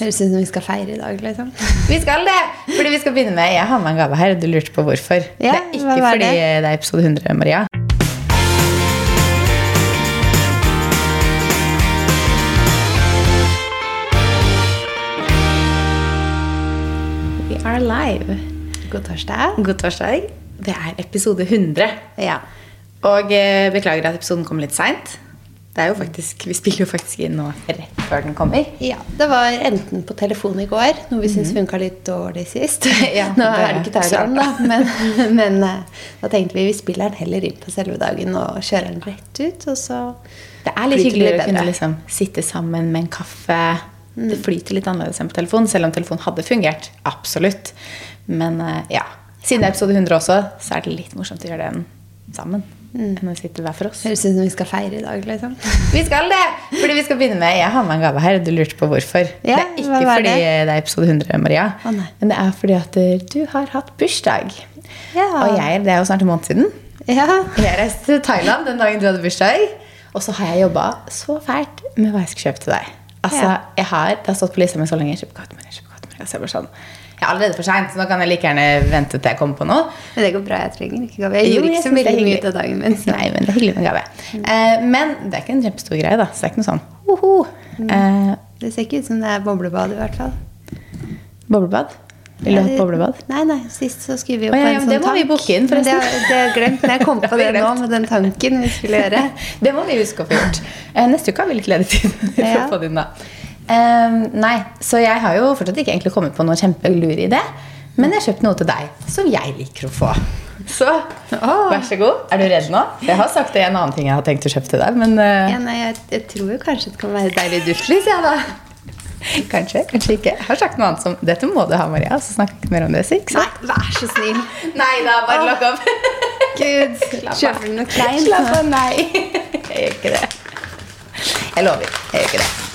Høres ut som vi skal feire i dag, liksom. Vi skal det! Fordi vi skal begynne med Jeg har med en gave her, du lurte på hvorfor. Ja, det er ikke fordi det? det? er episode 100, Maria. We are live. God torsdag. God torsdag. Det er episode 100. Ja. Og eh, beklager at episoden kom litt seint. Det er jo faktisk, Vi spiller jo faktisk inn nå rett før den kommer. ja. Det var enten på telefon i går, noe vi syns funka litt dårlig sist. Ja, Nå det er det ikke Thailand, da, men, men eh, da tenkte vi vi spiller den heller inn på selve dagen og kjører den rett ut, og så Det er litt hyggelig hyggeligere å kunne liksom sitte sammen med en kaffe. Det flyter litt annerledes enn på telefon, selv om telefonen hadde fungert. Absolutt. Men eh, ja, siden det er episode 100 også, så er det litt morsomt å gjøre den sammen. Enn å sitte hver for oss. Høres ut som vi skal feire i dag, liksom. Vi skal det! Fordi vi skal begynne med Jeg har med en gave her. Du lurte på hvorfor. Ja, det er ikke fordi det? det? er episode 100, Maria. Å, men det er fordi at eh, du har hatt bursdag. Ja. Og jeg, det er jo snart en måned siden. Ja. Jeg reiste til Thailand den dagen du hadde bursdag. Og så har jeg jobba så fælt med hva jeg skal kjøpe til deg. Altså, jeg har, Det har stått på lista mi så lenge. Kjøp gave til Maria, kjøp gave til Maria. Så jeg bare sånn, jeg er allerede for seint, så nå kan jeg like gjerne vente til jeg kommer på noe. Men det går bra. Jeg trenger ikke gave. Jeg Jo, gjorde ikke så veldig mye ut av dagen min. Så. Nei, men det er hyggelig med gave. Eh, men det er ikke en kjempestor greie, da. Så det er ikke noe sånn hoho. Eh, Det ser ikke ut som det er boblebad, i hvert fall. boblebad. Vil du ha et boblebad? Nei, nei, sist så skulle vi jo Å, ja, på ja, en sånn sånn det må vi tank. booke inn, Men Det, forresten. det har glemt, men jeg kom på Det nå med den tanken vi skulle gjøre. Det må vi huske å få gjort. Eh, neste uke har vi litt ledig tid. Ja. å få det inn da. Eh, nei, så jeg har jo fortsatt ikke egentlig kommet på noen kjempelur idé. Men jeg har kjøpt noe til deg som jeg liker å få. Så vær så god. Er du redd nå? Jeg har sagt det en annen ting jeg har tenkt å kjøpe til deg. Men uh... Ja, nei, jeg, jeg tror jo kanskje det kan være deilig duftlys, ja da. kanskje, kanskje ikke. Jeg har sagt noe annet som Dette må du ha, Maria. Så snakk mer om det. Ikke Nei, vær så snill. Nei da, bare lukk opp. Gud, kjøper du noe kleint? Slapp av, nei. Jeg gjør ikke det. Jeg lover. Jeg gjør ikke det.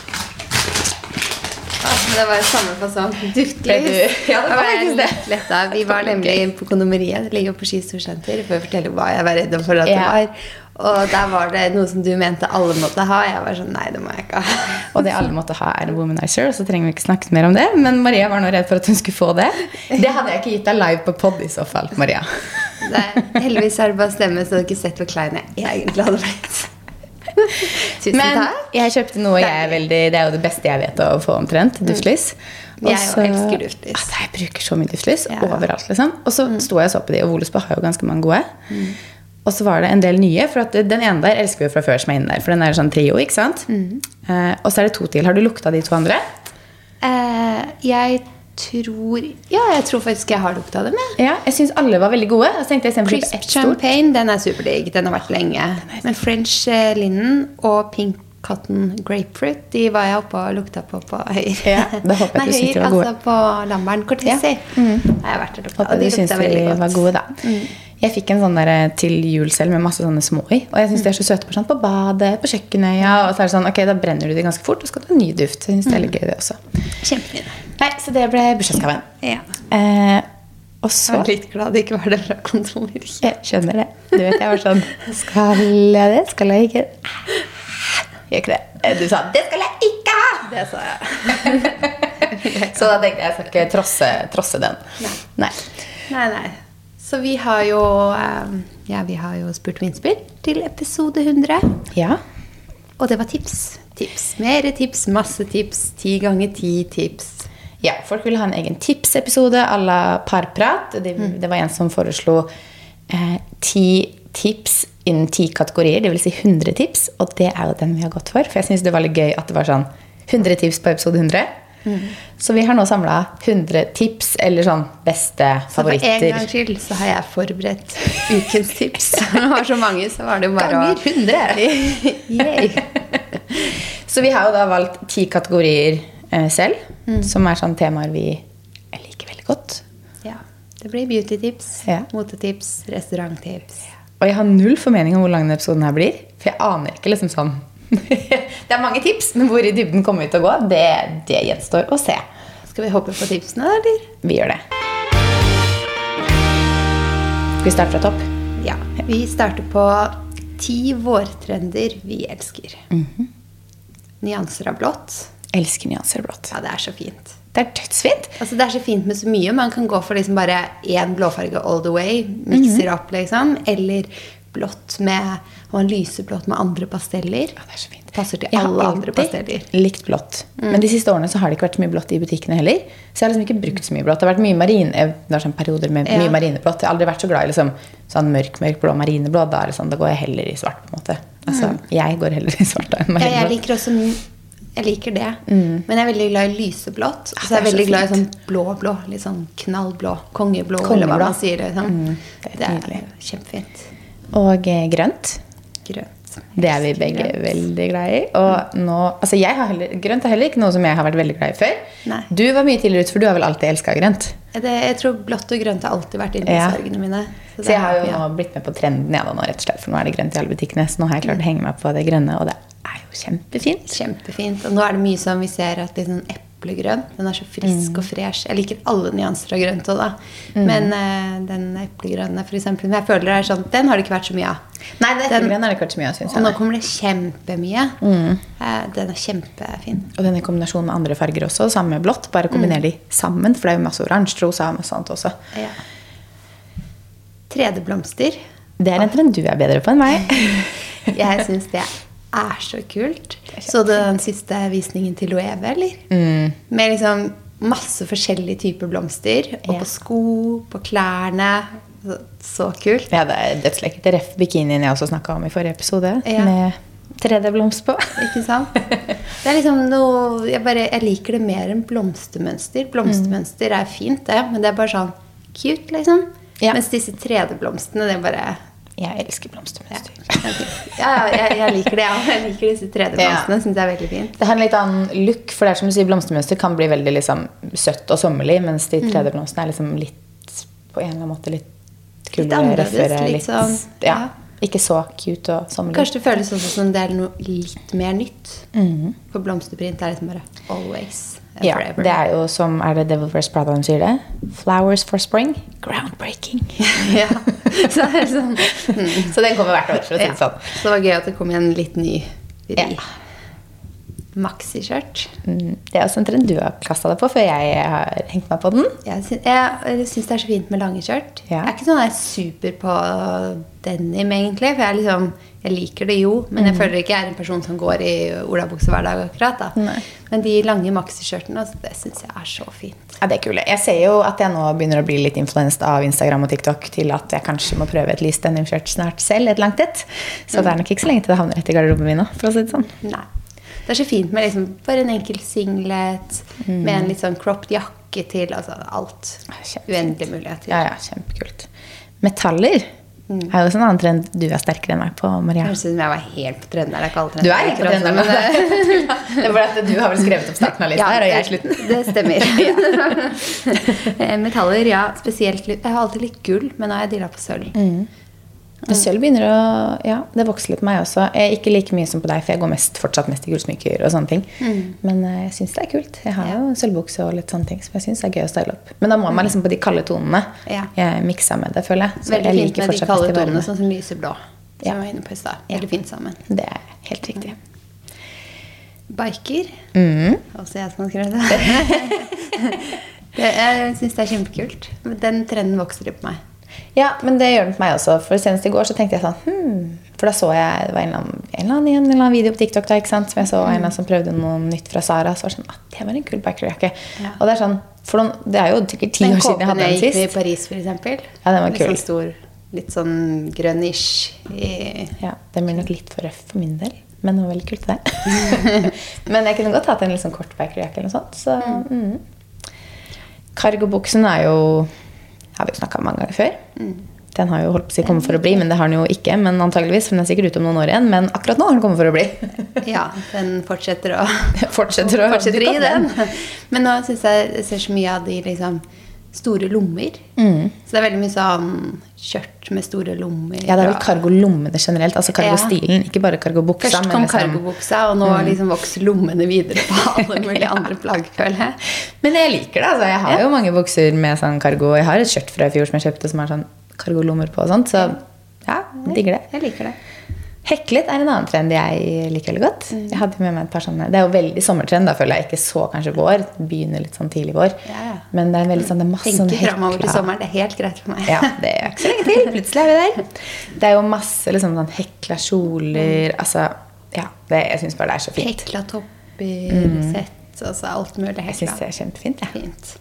Ah, det var jo samme fasong. Ble Duftlys. Ja, det var jeg litt letta. Vi var nemlig på kondomeriet. Det ligger på Ski storsenter. For å fortelle hva jeg var redd for at det var. Og der var det noe som du mente alle måtte ha. Jeg var sånn Nei, det må jeg ikke ha. Og det alle måtte ha, er en womanizer. Så trenger vi ikke snakke mer om det. Men Maria var nå redd for at hun skulle få det. Det hadde jeg ikke gitt deg live på pod i så fall, Maria. Er, heldigvis er det bare stemme, så du har ikke sett hvor klein jeg egentlig hadde blitt. Tusen Men takk. jeg kjøpte noe jeg er veldig Det er jo det beste jeg vet å få omtrent. Duftlys. Jeg Og elsker duftlys. Altså, jeg bruker så mye duftlys Ja. overalt. liksom Og så sto jeg og så på de, og Voluspa har jo ganske mange gode. Og så var det en del nye. For at den ene der elsker vi fra før som er inne der. For den er sånn trio, ikke sant? Eh, og så er det to til. Har du lukta de to andre? Eh, jeg tror Ja, jeg tror faktisk jeg har lukta dem. jeg. Ja, jeg syns alle var veldig gode. Crisp champagne, den er superdigg. Den har vært lenge. Men French eh, linen og pink cotton grapefruit, de var jeg oppe og lukta på på Høyre. Ja, Nei, Høyre, altså på Lambern Cortesi. Ja. Mhm. jeg har vært og lukta, Håper og de syns lukta veldig godt. var gode, da. Jeg fikk en sånn der til jul selv med masse sånne små i. Og jeg syns de er så søte på, sånn, på badet, på kjøkkenøya. Og så er det sånn, ok, da brenner du de ganske fort, og så skal du ha ny duft. Jeg synes det er litt gøy, det også. Kjempefine. Nei, Så det ble bursdagsgaven. Ja. Eh, og Jeg er litt glad det ikke var det fra kontoret. Jeg skjønner det. Du vet, jeg var sånn Skal jeg det? Skal jeg ikke? Gjør ikke det. Eh, Du sa 'det skal jeg ikke ha'! Det sa jeg. Så da tenkte jeg jeg skal ikke trosse, trosse den. Nei. Nei, nei. Så vi har jo eh, Ja, vi har jo spurt om innspill til episode 100. Ja. Og det var tips. Tips. Mere tips, masse tips. Ti ganger ti tips. Ja, folk ville ha en egen tipsepisode à la parprat. Det, det var en som foreslo eh, ti tips innen ti kategorier, dvs. Si 100 tips. Og det er jo den vi har gått for. For jeg syns det var litt gøy at det var sånn 100 tips på episode 100. Så vi har nå samla 100 tips, eller sånn beste favoritter. Så for en gang gangs skyld så har jeg forberedt ukens tips. Det var så mange, så var det jo bare Ganger 100. Så vi har jo da valgt ti kategorier eh, selv, som er sånn temaer vi liker veldig godt. Ja. Det blir beautytips, Ja. motetips, restauranttips. Og jeg har null formening om hvor lang denne episoden her blir. For jeg aner ikke liksom sånn Det er mange tips, men hvor i dybden kommer vi til å gå, det, det gjenstår å se. Skal vi hoppe på tipsene, eller? Vi gjør det. Skal vi starte fra topp? Ja. Vi starter på ti vårtrender vi elsker. Mhm. Nyanser av blått. elsker nyanser av blått. Ja, det er så fint. Det er dødsfint. Altså, det er så fint med så mye. Man kan gå for liksom bare én blåfarge all the way. Mikser opp, liksom. Eller blått med Og en lyseblått med andre pasteller. Ja, det er så fint. Passer til Jeg har alle andre alltid pasteller. likt blått. Men de siste årene så har det ikke vært så mye blått i butikkene heller. Så jeg har liksom ikke brukt så mye blått. Det har vært mye marine, eh, det sånn perioder med Ja. mye marineblått. Jeg har aldri vært så glad i liksom, sånn mørk, mørk blå marineblå. Da, det sånn, da går jeg heller i svart, på en måte. Altså, Jeg går heller i svart da enn Ja, jeg liker også jeg liker det. Men jeg er veldig glad i lyseblått. Og så er jeg veldig glad i sånn blå-blå. Litt sånn knallblå. Kongeblå, Kongeblå. eller hva man sier. Liksom. det er det er kjempefint. Og eh, grønt. Grønt. Det er vi begge grønt. veldig glad i. Og nå, altså jeg har heller, grønt er heller ikke noe som jeg har vært veldig glad i før. Nei. Du var mye tidligere ute, for du har vel alltid elska grønt. Det, jeg tror blått og grønt har alltid vært Ja. yndlingsfargene mine. Så, så jeg har jo ja. nå blitt med på trenden, ja, da, nå, rett og slett, for nå er det grønt i alle butikkene. Så nå har jeg klart å henge meg på det grønne, og det er jo kjempefint. Kjempefint. Og nå er det mye som vi ser at liksom, sånn eplegrønn. Den er så frisk Mm. og fresh. Jeg liker alle nyanser av grønt òg, da. Men uh, den eplegrønne, for eksempel, jeg føler det er sånn, den har det ikke vært så mye av. Nei, det Den- eplegrønn har det ikke vært så mye av, syns Og jeg. nå kommer det kjempemye. Mm. Uh, den er kjempefin. Og den i kombinasjon med andre farger også, sammen med blått. Bare kombiner de sammen, for det er jo masse oransje, rosa og masse annet også. Ja. 3D-blomster. Det er en trend du er bedre på enn meg. Jeg syns det er så kult. Så du den siste visningen til Loewe, eller? Mm. Med liksom masse forskjellige typer blomster. Og Ja. på sko, på klærne. Så, så kult. Ja, det er dødslekkert. Ref bikinien jeg også snakka om i forrige episode, Ja. med 3D-blomst på. Ikke sant? Det er liksom noe Jeg, bare, jeg liker det mer enn blomstermønster. Blomstermønster er fint, det, men det er bare sånn cute, liksom. Ja. Mens disse 3D-blomstene, det er bare Jeg elsker blomstermønster. Ja, ja jeg, jeg liker det, ja. Jeg liker disse 3D-blomstene. Ja. Syns det er veldig fint. Det har en litt annen look, for det er som du sier, blomstermønster kan bli veldig liksom, søtt og sommerlig, mens Mm. de 3D-blomstene er liksom litt på en eller annen måte litt kulere, annerledes, røffere. litt Litt, sånn, ja. Ikke så cute og sommerlig. Kanskje det føles også som det er noe litt mer nytt. Mhm. For blomsterprint er liksom bare always Ja, forever. det er jo som Er det Devil Wears Prada sier det? Flowers for spring. Groundbreaking. ja. Så det er sånn Så den kommer hvert år, for å si det sånn. Så det var gøy at det kom igjen litt ny vri. Ja. Maxiskjørt. Mm, Det er også en trend du har kasta deg på før jeg har hengt meg på den. Jeg syns, det er så fint med lange skjørt. Ja. Jeg er ikke sånn jeg er super på denim, egentlig. For jeg, liksom, jeg liker det jo, men jeg føler ikke jeg er en person som går i olabukse hver dag. akkurat da. Mm. Men de lange maxiskjørtene, altså, det syns jeg er så fint. Ja, det er kule. Jeg ser jo at jeg nå begynner å bli litt influenset av Instagram og TikTok til at jeg kanskje må prøve et lyst denimskjørt snart selv, et langt et. Så det er nok ikke så lenge til det havner rett i garderoben min nå, for å si det sånn. Nei. Det er så fint med liksom bare en enkel singlet med en litt sånn cropped jakke til. Altså alt. Kjempefint. Uendelige muligheter. Ja, ja, kjempekult. Metaller er jo også en annen trend du er sterkere enn meg på, Maria. Høres ut som jeg var helt på trenden. Det er ikke alle trender. Du er jeg helt på trenden, men det det er bare at du har vel skrevet opp starten av lista her, og jeg slutten. Det stemmer. Eh, Metaller, ja. Spesielt litt Jeg har alltid likt gull, men nå har jeg dilla på sølv. Mm. Men Sølv begynner å Ja, det vokser litt på meg også. Jeg er ikke like mye som på deg, for jeg går mest, fortsatt mest i gullsmykker og sånne ting. Men eh, jeg syns det er kult. Jeg har jo sølvbukse og litt sånne ting som jeg syns er gøy å style opp. Men da må man liksom på de kalde tonene. Ja. Jeg miksa med det, føler jeg. Så Veldig jeg fint med de kalde tonene, sånn som lyseblå. Som Ja. jeg var inne på i stad. Veldig fint sammen. Det er helt riktig. Biker. Mm. Også jeg som har skrevet det. det jeg syns det er kjempekult. Den trenden vokser litt på meg. Ja, men det gjør den for meg også. For senest i går så tenkte jeg sånn hmm. For da så jeg det var en eller annen, en eller annen, en eller annen video på TikTok da, som jeg så en eller annen som prøvde noe nytt fra Sara. Så var det sånn ah, det var en kul bikerjakke. Ja. Og det er sånn for noen, Det er jo sikkert ti år siden jeg hadde den sist. den gikk med i. Paris, for eksempel. Ja, den var litt kul. Sånn stor, litt sånn grønnish Ja, Den blir nok litt for røff for min del. Men det var veldig kult, det. men jeg kunne godt hatt en litt sånn kort bikerjakke eller noe sånt. Så, mm. Cargobuksen er jo Har vi jo snakka om mange ganger før. Mm. Den har jo holdt på å si kommet for å bli, men det har den jo ikke. Men antageligvis, for den er sikkert ute om noen år igjen. Men akkurat nå har den kommet for å bli. Ja, den fortsetter å Fortsetter å fortsetter i opp, den. Men nå syns jeg jeg ser så mye av de liksom store lommer. Mm. Så det er veldig mye sånn skjørt med store lommer. Ja, det er vel kargolommene cargolommene generelt. Altså cargostilen, ikke bare cargobuksa. Først kom liksom- cargobuksa, og nå liksom vokser lommene videre på alle mulige andre plagg, føler jeg. Men jeg liker det. altså. Jeg har Ja. jo mange bukser med sånn cargo. Jeg har et skjørt fra i fjor som jeg kjøpte som har sånn cargolommer på og sånt. Så ja, jeg digger det. Jeg liker det. Heklet er en annen trend jeg liker veldig godt. Mm. Jeg hadde med meg et par sånne, Det er jo veldig sommertrend, da føler jeg. Ikke så kanskje vår. Begynner litt sånn tidlig vår. Ja, ja. Men det er veldig sånn, det er masse Tenker framover til sommeren. Det er helt greit for meg. Ja, det er ikke så lenge til. Plutselig er vi der. Det er jo masse liksom, sånn hekla kjoler Altså, ja. Det, jeg syns bare det er så fint. Hekla topper, sett, altså alt mulig hekla. Jeg syns det er kjempefint. Ja. Fint.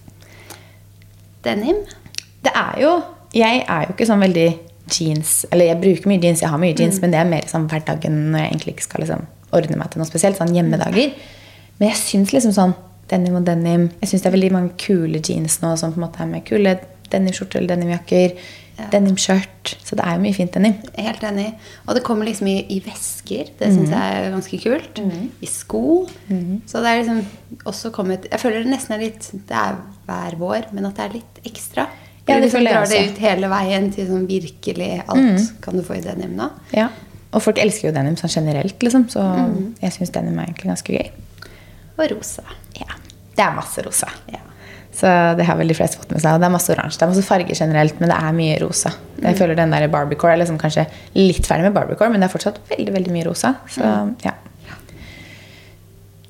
Denim? Det er jo Jeg er jo ikke sånn veldig jeans Eller jeg bruker mye jeans, jeg har mye jeans, men det er mer sånn hverdagen når jeg egentlig ikke skal liksom ordne meg til noe spesielt. Sånn hjemmedager. Men jeg syns liksom sånn denim og denim Jeg syns det er veldig mange kule jeans nå som på en måte er med kule denimskjorter eller denimjakker. Ja. Denimskjørt. Så det er jo mye fint denim. Helt enig. Og det kommer liksom i, i vesker. Det syns Mhm. jeg er ganske kult. I sko. Så det er liksom også kommet Jeg føler det nesten er litt Det er hver vår, men at det er litt ekstra. Ja, det liksom drar det ut hele veien til sånn virkelig alt kan du få i denim nå. Ja. Og folk elsker jo denim sånn generelt, liksom. Så mm. jeg syns denim er egentlig ganske gøy. Og rosa. Ja. Det er masse rosa. Ja. Så det har vel de fleste fått med seg. Og det er masse oransje. Det er masse farger generelt, men det er mye rosa. Jeg føler den der Barbiecore er liksom kanskje litt ferdig med Barbiecore, men det er fortsatt veldig veldig mye rosa. Så ja.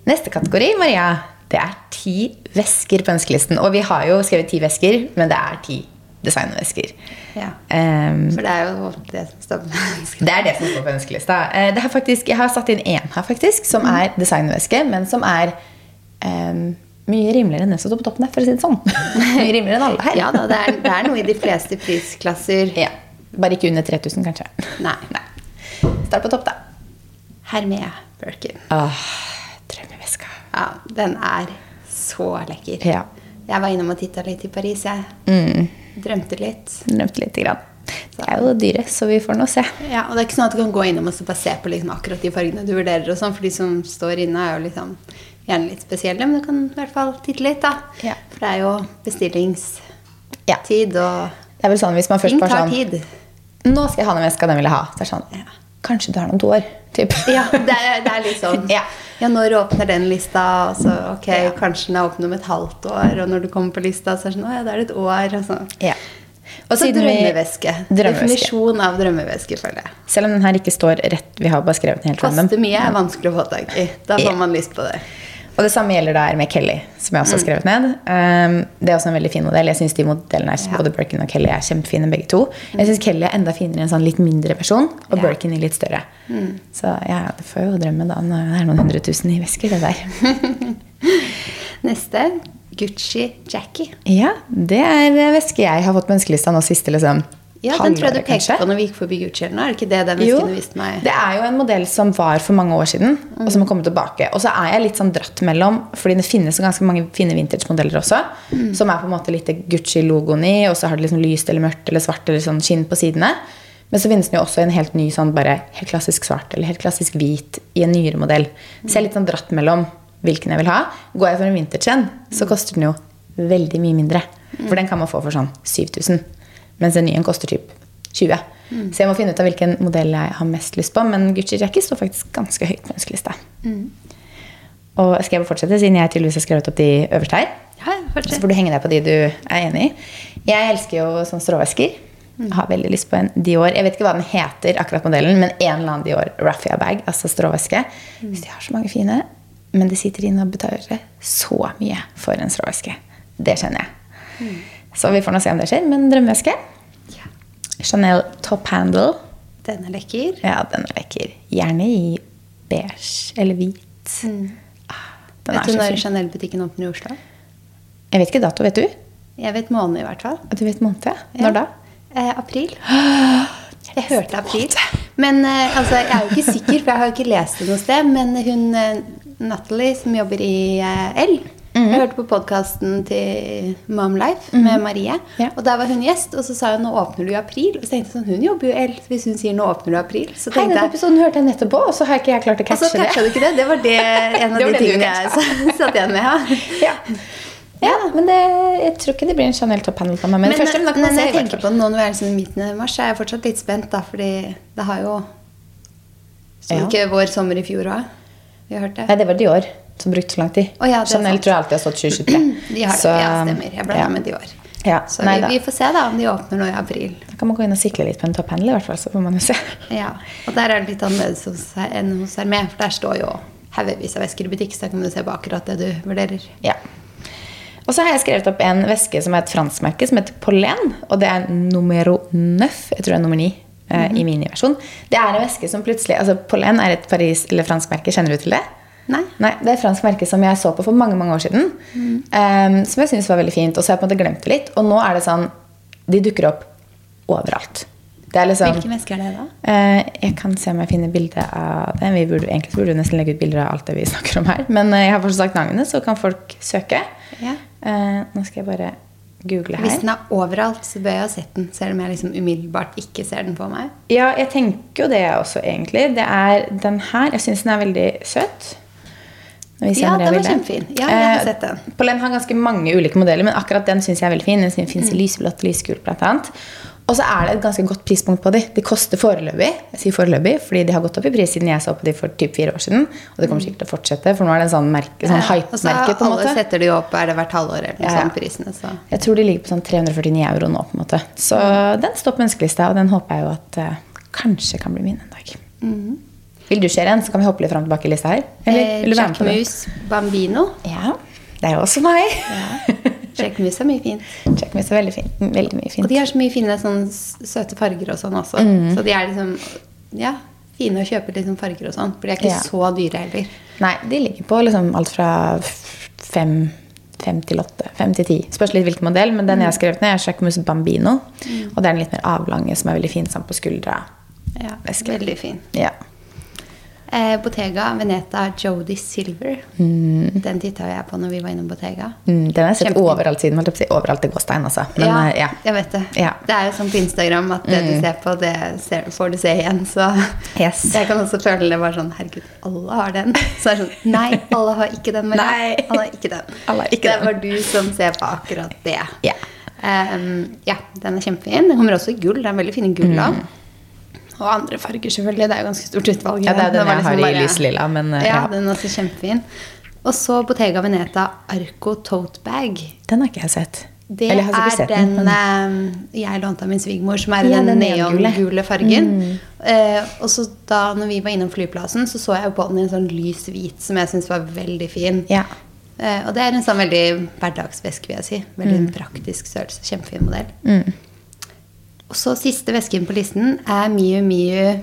Neste kategori, Maria, det er ti vesker på ønskelisten. Og vi har jo skrevet ti vesker, men det er ti designvesker. Ja. Um, For det er jo det som står på ønskelista. det er det som står på ønskelista. Det er faktisk, jeg har satt inn én her, faktisk, som er designveske, men som er um, mye rimeligere enn den som står på toppen der, for å si det sånn. mye rimeligere enn alle her. Ja da, det er, det er noe i de fleste prisklasser. Ja. Bare ikke under 3000, kanskje. Nei. Start på topp, da. Hermé Birkin. Åh. Ja, den er så lekker. Ja. Jeg var innom og titta litt i Paris, jeg. Mm, Drømte litt. Drømte lite grann. Det er jo dyre, så vi får nå se. Ja, og det er ikke sånn at du kan gå innom og bare se på liksom akkurat de fargene du vurderer, og sånn, for de som står inne, er jo liksom gjerne litt spesielle, men du kan i hvert fall titte litt, da. Ja. For det er jo bestillingstid, og Det er vel sånn hvis man først bare tar sånn tid. Nå skal jeg ha den veska, den vil jeg ha. Så er det sånn Ja. Kanskje du har den om to år. Typ. Ja, det er, det er litt sånn. Ja. Ja, når åpner den lista? Og så, ok, Ja. kanskje den er åpen om et halvt år. Og når du kommer på lista, så er det sånn, å ja, da er det et år. Og så. Ja. Og så drømmeveske. Drømmeveske. Definisjon av drømmeveske, føler jeg. Selv om den her ikke står rett, vi har bare skrevet den helt random. Koster mye, er vanskelig å få tak i. Da får man lyst på det. Og det samme gjelder der med Kelly, som jeg også har skrevet ned. Um, det er også en veldig fin modell. Jeg syns de modellene er, både Birkin og Kelly er kjempefine, begge to. Jeg syns Kelly er enda finere i en sånn litt mindre person, og. Birkin i litt større. Så ja, det får jo drømme, da. Det er noen hundre tusen i vesker, det der. Neste Gucci Jackie. Ja, det er veske jeg har fått på ønskelista nå siste liksom, Ja, den tror jeg du pekte kanskje. på når vi gikk forbi noe. Er det ikke det den vesken viste meg? det er jo en modell som var for mange år siden, og som har kommet tilbake. Og så er jeg litt sånn dratt mellom, fordi det finnes ganske mange fine vintage-modeller også, som er på en måte litt Gucci-logoen i, og så har det liksom lyst eller mørkt eller svart eller sånn skinn på sidene. Men så finnes den jo også en helt ny, sånn bare helt klassisk svart eller helt klassisk hvit i en nyere modell. Så jeg er litt sånn dratt mellom hvilken jeg vil ha. Går jeg for en vintage en, så koster den jo veldig mye mindre. For den kan man få for sånn 7000. Mens den nye koster typ 20. Så jeg må finne ut av hvilken modell jeg har mest lyst på. Men Gucci Jackie står faktisk ganske høyt på ønskelista. Og skal jeg fortsette, siden jeg tydeligvis har skrevet opp de øverste her? Ja, Så får du henge deg på de du er enig i. Jeg elsker jo sånne stråvesker. Jeg har veldig lyst på en Dior. Jeg vet ikke hva den heter, akkurat modellen, men en eller annen Dior Raffia bag, altså stråveske. Hvis de har så mange fine. Men de sitter inne og betaler så mye for en stråveske. Det kjenner jeg. Så vi får nå se om det skjer. Men drømmeveske Ja. Chanel Top Handle. Den er lekker. Ja, den er lekker. Gjerne i beige eller hvit. Mm. Den Vet du når. Chanel-butikken åpner i Oslo? Jeg vet ikke dato, vet du? Jeg vet måned, i hvert fall. Du vet måned? ja. Ja. Når da? Eh, april. Jeg hørte april. Men eh, altså, jeg er jo ikke sikker, for jeg har jo ikke lest det noe sted. Men hun eh, Natalie, som jobber i eh, L Mhm. Jeg hørte på podkasten til Mom Life med Marie. Ja. Og der var hun gjest, og så sa hun nå åpner du i april. Og så tenkte jeg sånn, hun jobber jo i hvis hun sier nå åpner du i april, så Hei, tenkte den jeg episoden hørte jeg nettopp på, og så har ikke jeg klart å catche det. du ikke det? Det var det en av de tingene jeg satt igjen med. Ja. Ja. ja, men det, jeg tror ikke det blir en Chanel Top Handle på meg. Men, Men, først, men men jeg tenker på det nå når vi er liksom i midten av mars, er jeg fortsatt litt spent, da, fordi det har jo Så Ja. ikke vår sommer i fjor òg? Vi har hørt det? Nei, det var Dior som brukte så lang tid. Oh, ja, Chanel tror jeg alltid har stått 2023. De har det. Så, ja, stemmer. Jeg ble ja. med de år. Ja, Så nei vi, vi får se da om de åpner nå i april. Da kan man gå inn og sikle litt på en topphandel, i hvert fall. Så får man jo se. Ja, Og der er det litt annerledes enn hos Hermé, for der står jo haugevis av vesker i butikk, så da kan du se på akkurat det du vurderer. Ja. Og så har jeg skrevet opp en væske som er et franskmerke, som heter Pollen. Og det er numero neuf. Jeg tror det er nummer ni -hmm. i miniversjon. Det er en væske som plutselig altså Pollen er et Paris- eller franskmerke. Kjenner du til det? Nei? Nei, Det er et fransk merke som jeg så på for mange mange år siden. eh, som jeg syntes var veldig fint. Og så har jeg på en måte glemt det litt. Og nå er det sånn De dukker opp overalt. Det er liksom Hvilke mennesker er det, da? Uh, jeg kan se om jeg finner bilde av det. Vi burde, egentlig burde vi nesten legge ut bilder av alt det vi snakker om her. Men eh, jeg har fortsatt sagt navnet, så kan folk søke. Ja. Uh, nå skal jeg bare google her. Hvis den er overalt, så bør jeg ha sett den, selv om jeg liksom umiddelbart ikke ser den på meg. Ja, jeg tenker jo det også, egentlig. Det er den her. Jeg syns den er veldig søt. Ja, den var kjempefin. Ja, jeg har Eh, sett den. Pollen har ganske mange ulike modeller, men akkurat den syns jeg er veldig fin. Den fins Mm. i lysblått, lysgult bl.a. Og så er det et ganske godt prispunkt på de. De koster foreløpig, jeg sier foreløpig, fordi de har gått opp i pris siden jeg så på de for typ fire år siden. Og det kommer sikkert til å fortsette, for nå er det en sånn, merke, sånn Mm. Hype-merke. på en alle måte. setter de opp, er det hvert halvår eller noe Ja, sånt, prisene, så. Jeg tror de ligger på sånn 349 euro nå. på en måte. Så den står på ønskelista, og den håper jeg jo at uh, kanskje kan bli min en dag. Mm. Vil du kjøre en, så kan vi hoppe litt fram og tilbake i lista her? Eller Eh, Jack Mus? Bambino. Ja, det er jo også meg. Jack Moose er mye fint. Jack Mus er veldig, fin. veldig mye Og de har så mye fine sånn søte farger og sånn også. Mm. Så de er liksom ja, fine å kjøpe liksom farger og sånn. For de er ikke Ja. så dyre heller. Nei, de ligger på liksom alt fra fem, fem til åtte. Fem til ti. Spørs litt hvilken modell, men den jeg har skrevet ned, er Jack Bambino. Bambino. Og det er den litt mer avlange, som er veldig fin sammen på skuldra. Ja, Veldig fin. Ja. Eh, Bottega Veneta Jodi Silver. Den titta jeg på når vi var innom Bottega. Mm, den har jeg sett Kjempefin. overalt siden. holdt Overalt i gåstein, altså. Men, ja, eh, ja. jeg vet det. Ja. Det er jo sånn på Instagram at det du ser på, det ser, får du se igjen. Så Yes. jeg kan også føle det bare sånn Herregud, alle har den. Så er det sånn Nei, alle har ikke den. Men Nei. Alle har ikke den. Har ikke det er bare du som ser på akkurat det. Ja. Um, ja, den er kjempefin. Den kommer også i gull. Det er veldig fine gull av. Og andre farger, selvfølgelig. Det er jo ganske stort utvalg. Mm. Ja, det er den, den jeg jeg har bare, i lyslilla, men, eh, ja, ja. den er også kjempefin. Og så Bottega Veneta Arco Tote Bag. Den har ikke jeg sett. Det Eller jeg er sett den men- eh, jeg lånte av min svigermor, som er Ja, den den neongule. fargen. fargen. Eh, og så da når vi var innom flyplassen, så så jeg på den i en sånn lys hvit som jeg syntes var veldig fin. Ja. Eh, og det er en sånn veldig hverdagsveske, vil jeg si. Veldig Mm. praktisk størrelse. Kjempefin modell. Og så siste vesken på listen er Miu Miu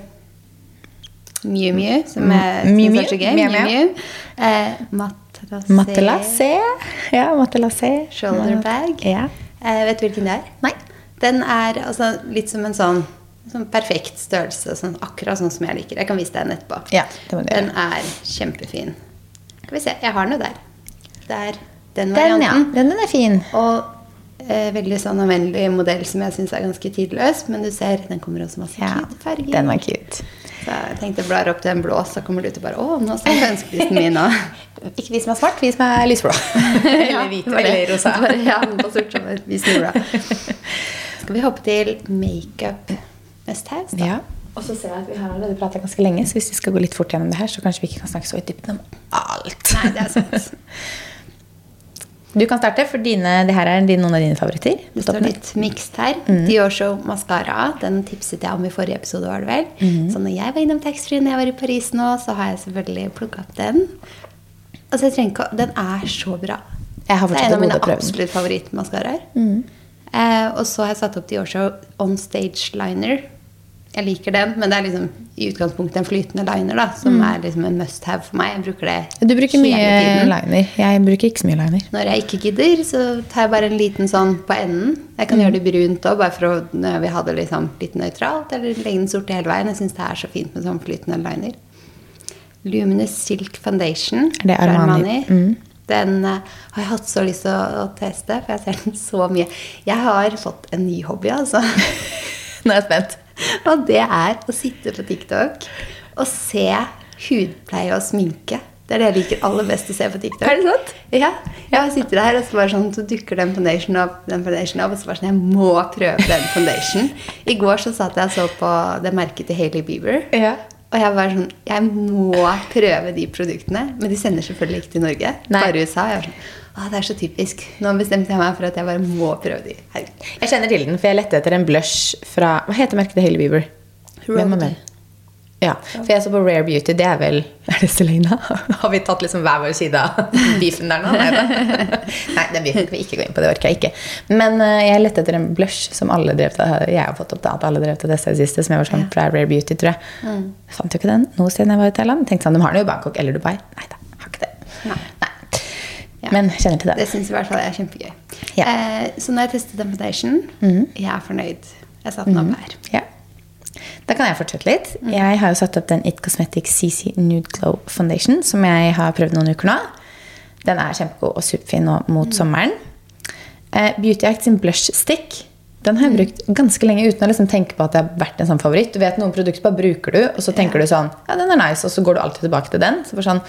Miu Miu, som er, Mm. Miu Miu? er så gøy. Miu Miu Miu. Miu. Eh, Matelassé Matelassé. Ja, matelassé. Shoulder bag. Ja. Eh, vet du hvilken det er? Nei. Den er altså litt som en sånn, sånn perfekt størrelse. Sånn, akkurat sånn som jeg liker. Jeg kan vise deg den etterpå. Ja, den er kjempefin. Skal vi se. Jeg har noe der. der. Det er den Den, ja. Den, den er fin. Og veldig sånn anvendelig modell som jeg syns er ganske tidløs. Men du ser, den kommer også masse Ja, cute farger. den var cute. Så jeg tenkte blar opp til en blå, så kommer du til bare Å, nå ser jeg ønskelisten min nå. Ikke vi som er svart, vi som er lysblå. eller hvit, det. eller rosa. Bare, ja, på sort som vi snur da. Skal vi hoppe til makeup must-haves, da? Ja. Og så ser jeg at vi har allerede prata ganske lenge, så hvis vi skal gå litt fort gjennom det her, så kanskje vi ikke kan snakke så i dybden om alt. Nei, det er sant. Du kan starte, for dine, det her er noen av dine favoritter. Det står litt. mixed her. Mm. Dior Show Mascara. Den tipset jeg om i forrige episode, var det vel. Mm. Så når jeg var innom taxfree når jeg var i Paris nå, så har jeg selvfølgelig plukka opp den. Altså, jeg trenger ikke Den er så bra. Det er en av mine absolutt favorittmaskaraer. Mm. Eh, og så har jeg satt opp Dior Show On Stage Liner. Jeg liker den, men det er liksom i utgangspunktet en flytende liner, da, som er liksom en must have for meg. Jeg bruker det Mm. Du bruker mye tiden. liner. Jeg bruker ikke så mye liner. Når jeg ikke gidder, så tar jeg bare en liten sånn på enden. Jeg kan gjøre det brunt òg, bare for å når jeg vil ha det liksom litt nøytralt. Eller legge den sorte hele veien. Jeg syns det er så fint med sånn flytende liner. Luminous Silk Foundation Er det fra Armani? Mm. Den uh, har jeg hatt så lyst til å, å teste, for jeg ser den så mye. Jeg har fått en ny hobby, altså. Nå er jeg spent. Og det er å sitte på TikTok og se hudpleie og sminke. Det er det jeg liker aller best å se på TikTok. Er det sant? Ja. Jeg sitter der, og så, bare sånn, så dukker den foundation opp, den foundation opp, og så bare sånn, jeg må prøve den foundation. I går så satt jeg og så på det merket til Hailey Bieber. Ja. Og jeg var sånn Jeg må prøve de produktene. Men de sender selvfølgelig ikke til Norge. Nei. Bare USA. Jeg var sånn, Å, det er så typisk. Nå bestemte jeg meg for at jeg bare må prøve de. Her. Jeg kjenner til den, for jeg lette etter en blush fra Hva heter merket til Hailey Bieber? Hvem er Road. Ja, for jeg så på Rare Beauty. Det er vel Er det Selena? Har vi tatt liksom hver vår side av beefen der nå? Nei. Den beefen kan vi ikke gå inn på. Det orker jeg ikke. Men eh, jeg lette etter en blush som alle drev til Jeg har fått opp da, at alle drev til det siste, som jeg var sånn fra Rare Beauty, tror jeg. Jeg fant jo ikke den noe sted jeg var i Thailand. Tenkte sånn, De har den jo i Bangkok eller Dubai. Nei da, har ikke det. Nei. Nei. Ja. Men kjenner til Det det. syns i hvert fall jeg er kjempegøy. Ja. Eh, så når jeg testet Temptation, foundation, jeg er fornøyd. Jeg satte den opp her. Ja. Da kan jeg fortsette litt. Jeg har jo satt opp den It Cosmetics CC Nude Glow Foundation, som jeg har prøvd noen uker nå. Den er kjempegod og superfin nå mot sommeren. Eh, Beauty Act sin blush stick den har jeg brukt ganske lenge uten å liksom tenke på at det har vært en sånn favoritt. Du vet Noen produkter bare bruker du, og så tenker du sånn Ja, den er nice, og så går du alltid tilbake til den. Så bare sånn,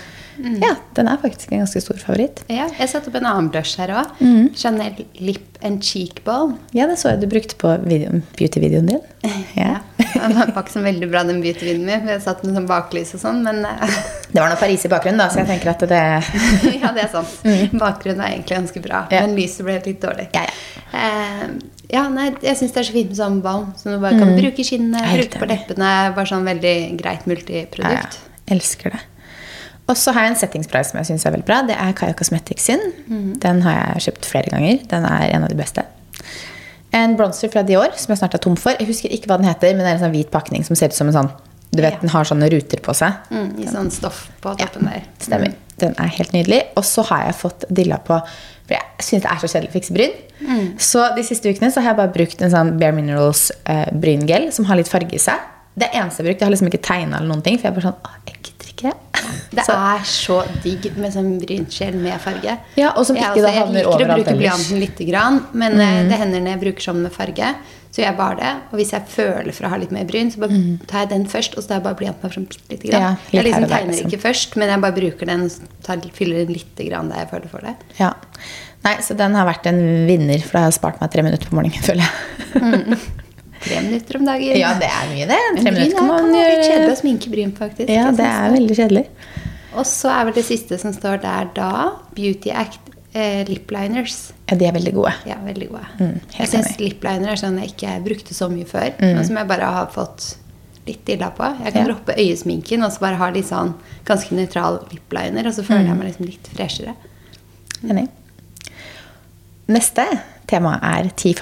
Ja, den er faktisk en ganske stor favoritt. Ja, jeg satte opp en annen blush her òg. Chanel Lip and Cheek Balm. Ja, det så jeg du brukte på video, beauty-videoen din. Ja. Den var ikke så veldig bra, den beauty-videoen min. Jeg satt med sånn baklys og sånn, men eh, Det var noe Paris i bakgrunnen, da, så jeg tenker at det Ja, det er sant. Bakgrunnen er egentlig ganske bra, Ja. men lyset ble litt dårlig. Ja, ja. Eh, ja, nei, jeg syns det er så fint med sånn balm, som du bare kan bruke i kinnet, Mm. Bruke på leppene. Bare sånn veldig greit multiprodukt. ja. Elsker det. Og så har jeg en settingspray som jeg syns er veldig bra. Det er Kaja Cosmetics sin. Den har jeg kjøpt flere ganger. Den er en av de beste. En bronzer fra Dior som jeg snart er tom for. Jeg husker ikke hva den heter, men det er en sånn hvit pakning som ser ut som en sånn Du vet, Ja. den har sånne ruter på seg. Mm, I sånn stoff på Ja, toppen der. Stemmer. Den er helt nydelig. Og så har jeg fått dilla på For jeg syns det er så kjedelig å fikse bryn. Så de siste ukene så har jeg bare brukt en sånn Bare Minerals eh, bryngel som har litt farge i seg. Det eneste jeg har brukt. Jeg har liksom ikke tegna eller noen ting, for jeg er bare sånn Jeg ikke. Det er så digg med sånn brynskjell med farge. Ja, og som Jeg ikke jeg, altså, Jeg liker å bruke blyanten lite grann, men mm. det hender når jeg bruker sånn med farge. Så gjør jeg bare det. Og hvis jeg føler for å ha litt mer bryn, så bare tar jeg den først, og så tar jeg bare blyanten meg fram litt. lite grann. Ja, litt jeg liksom tegner liksom. ikke først, men jeg bare bruker den og tar, fyller den litt grann der jeg føler for det. Ja. Nei, så den har vært en vinner, for det har spart meg tre minutter på morgenen, føler jeg. Tre minutter om dagen. Ja, det er mye, det. Men Tre bryn minutter er, kan man kan gjøre. litt kjedelig å sminke bryn, faktisk. Ja, det er veldig kjedelig. Og så er vel det siste som står der da, Beauty Act eh, lip liners. Ja, de er veldig gode. Ja, veldig gode. Mm, jeg syns enig. Mm. lip liner er sånn jeg ikke brukte så mye før, men som jeg bare har fått litt illa på. Jeg kan Ja. droppe øyesminken og så bare ha litt sånn ganske nøytral lip liner, og så føler Mm. jeg meg liksom litt freshere. Enig. Neste tema er ti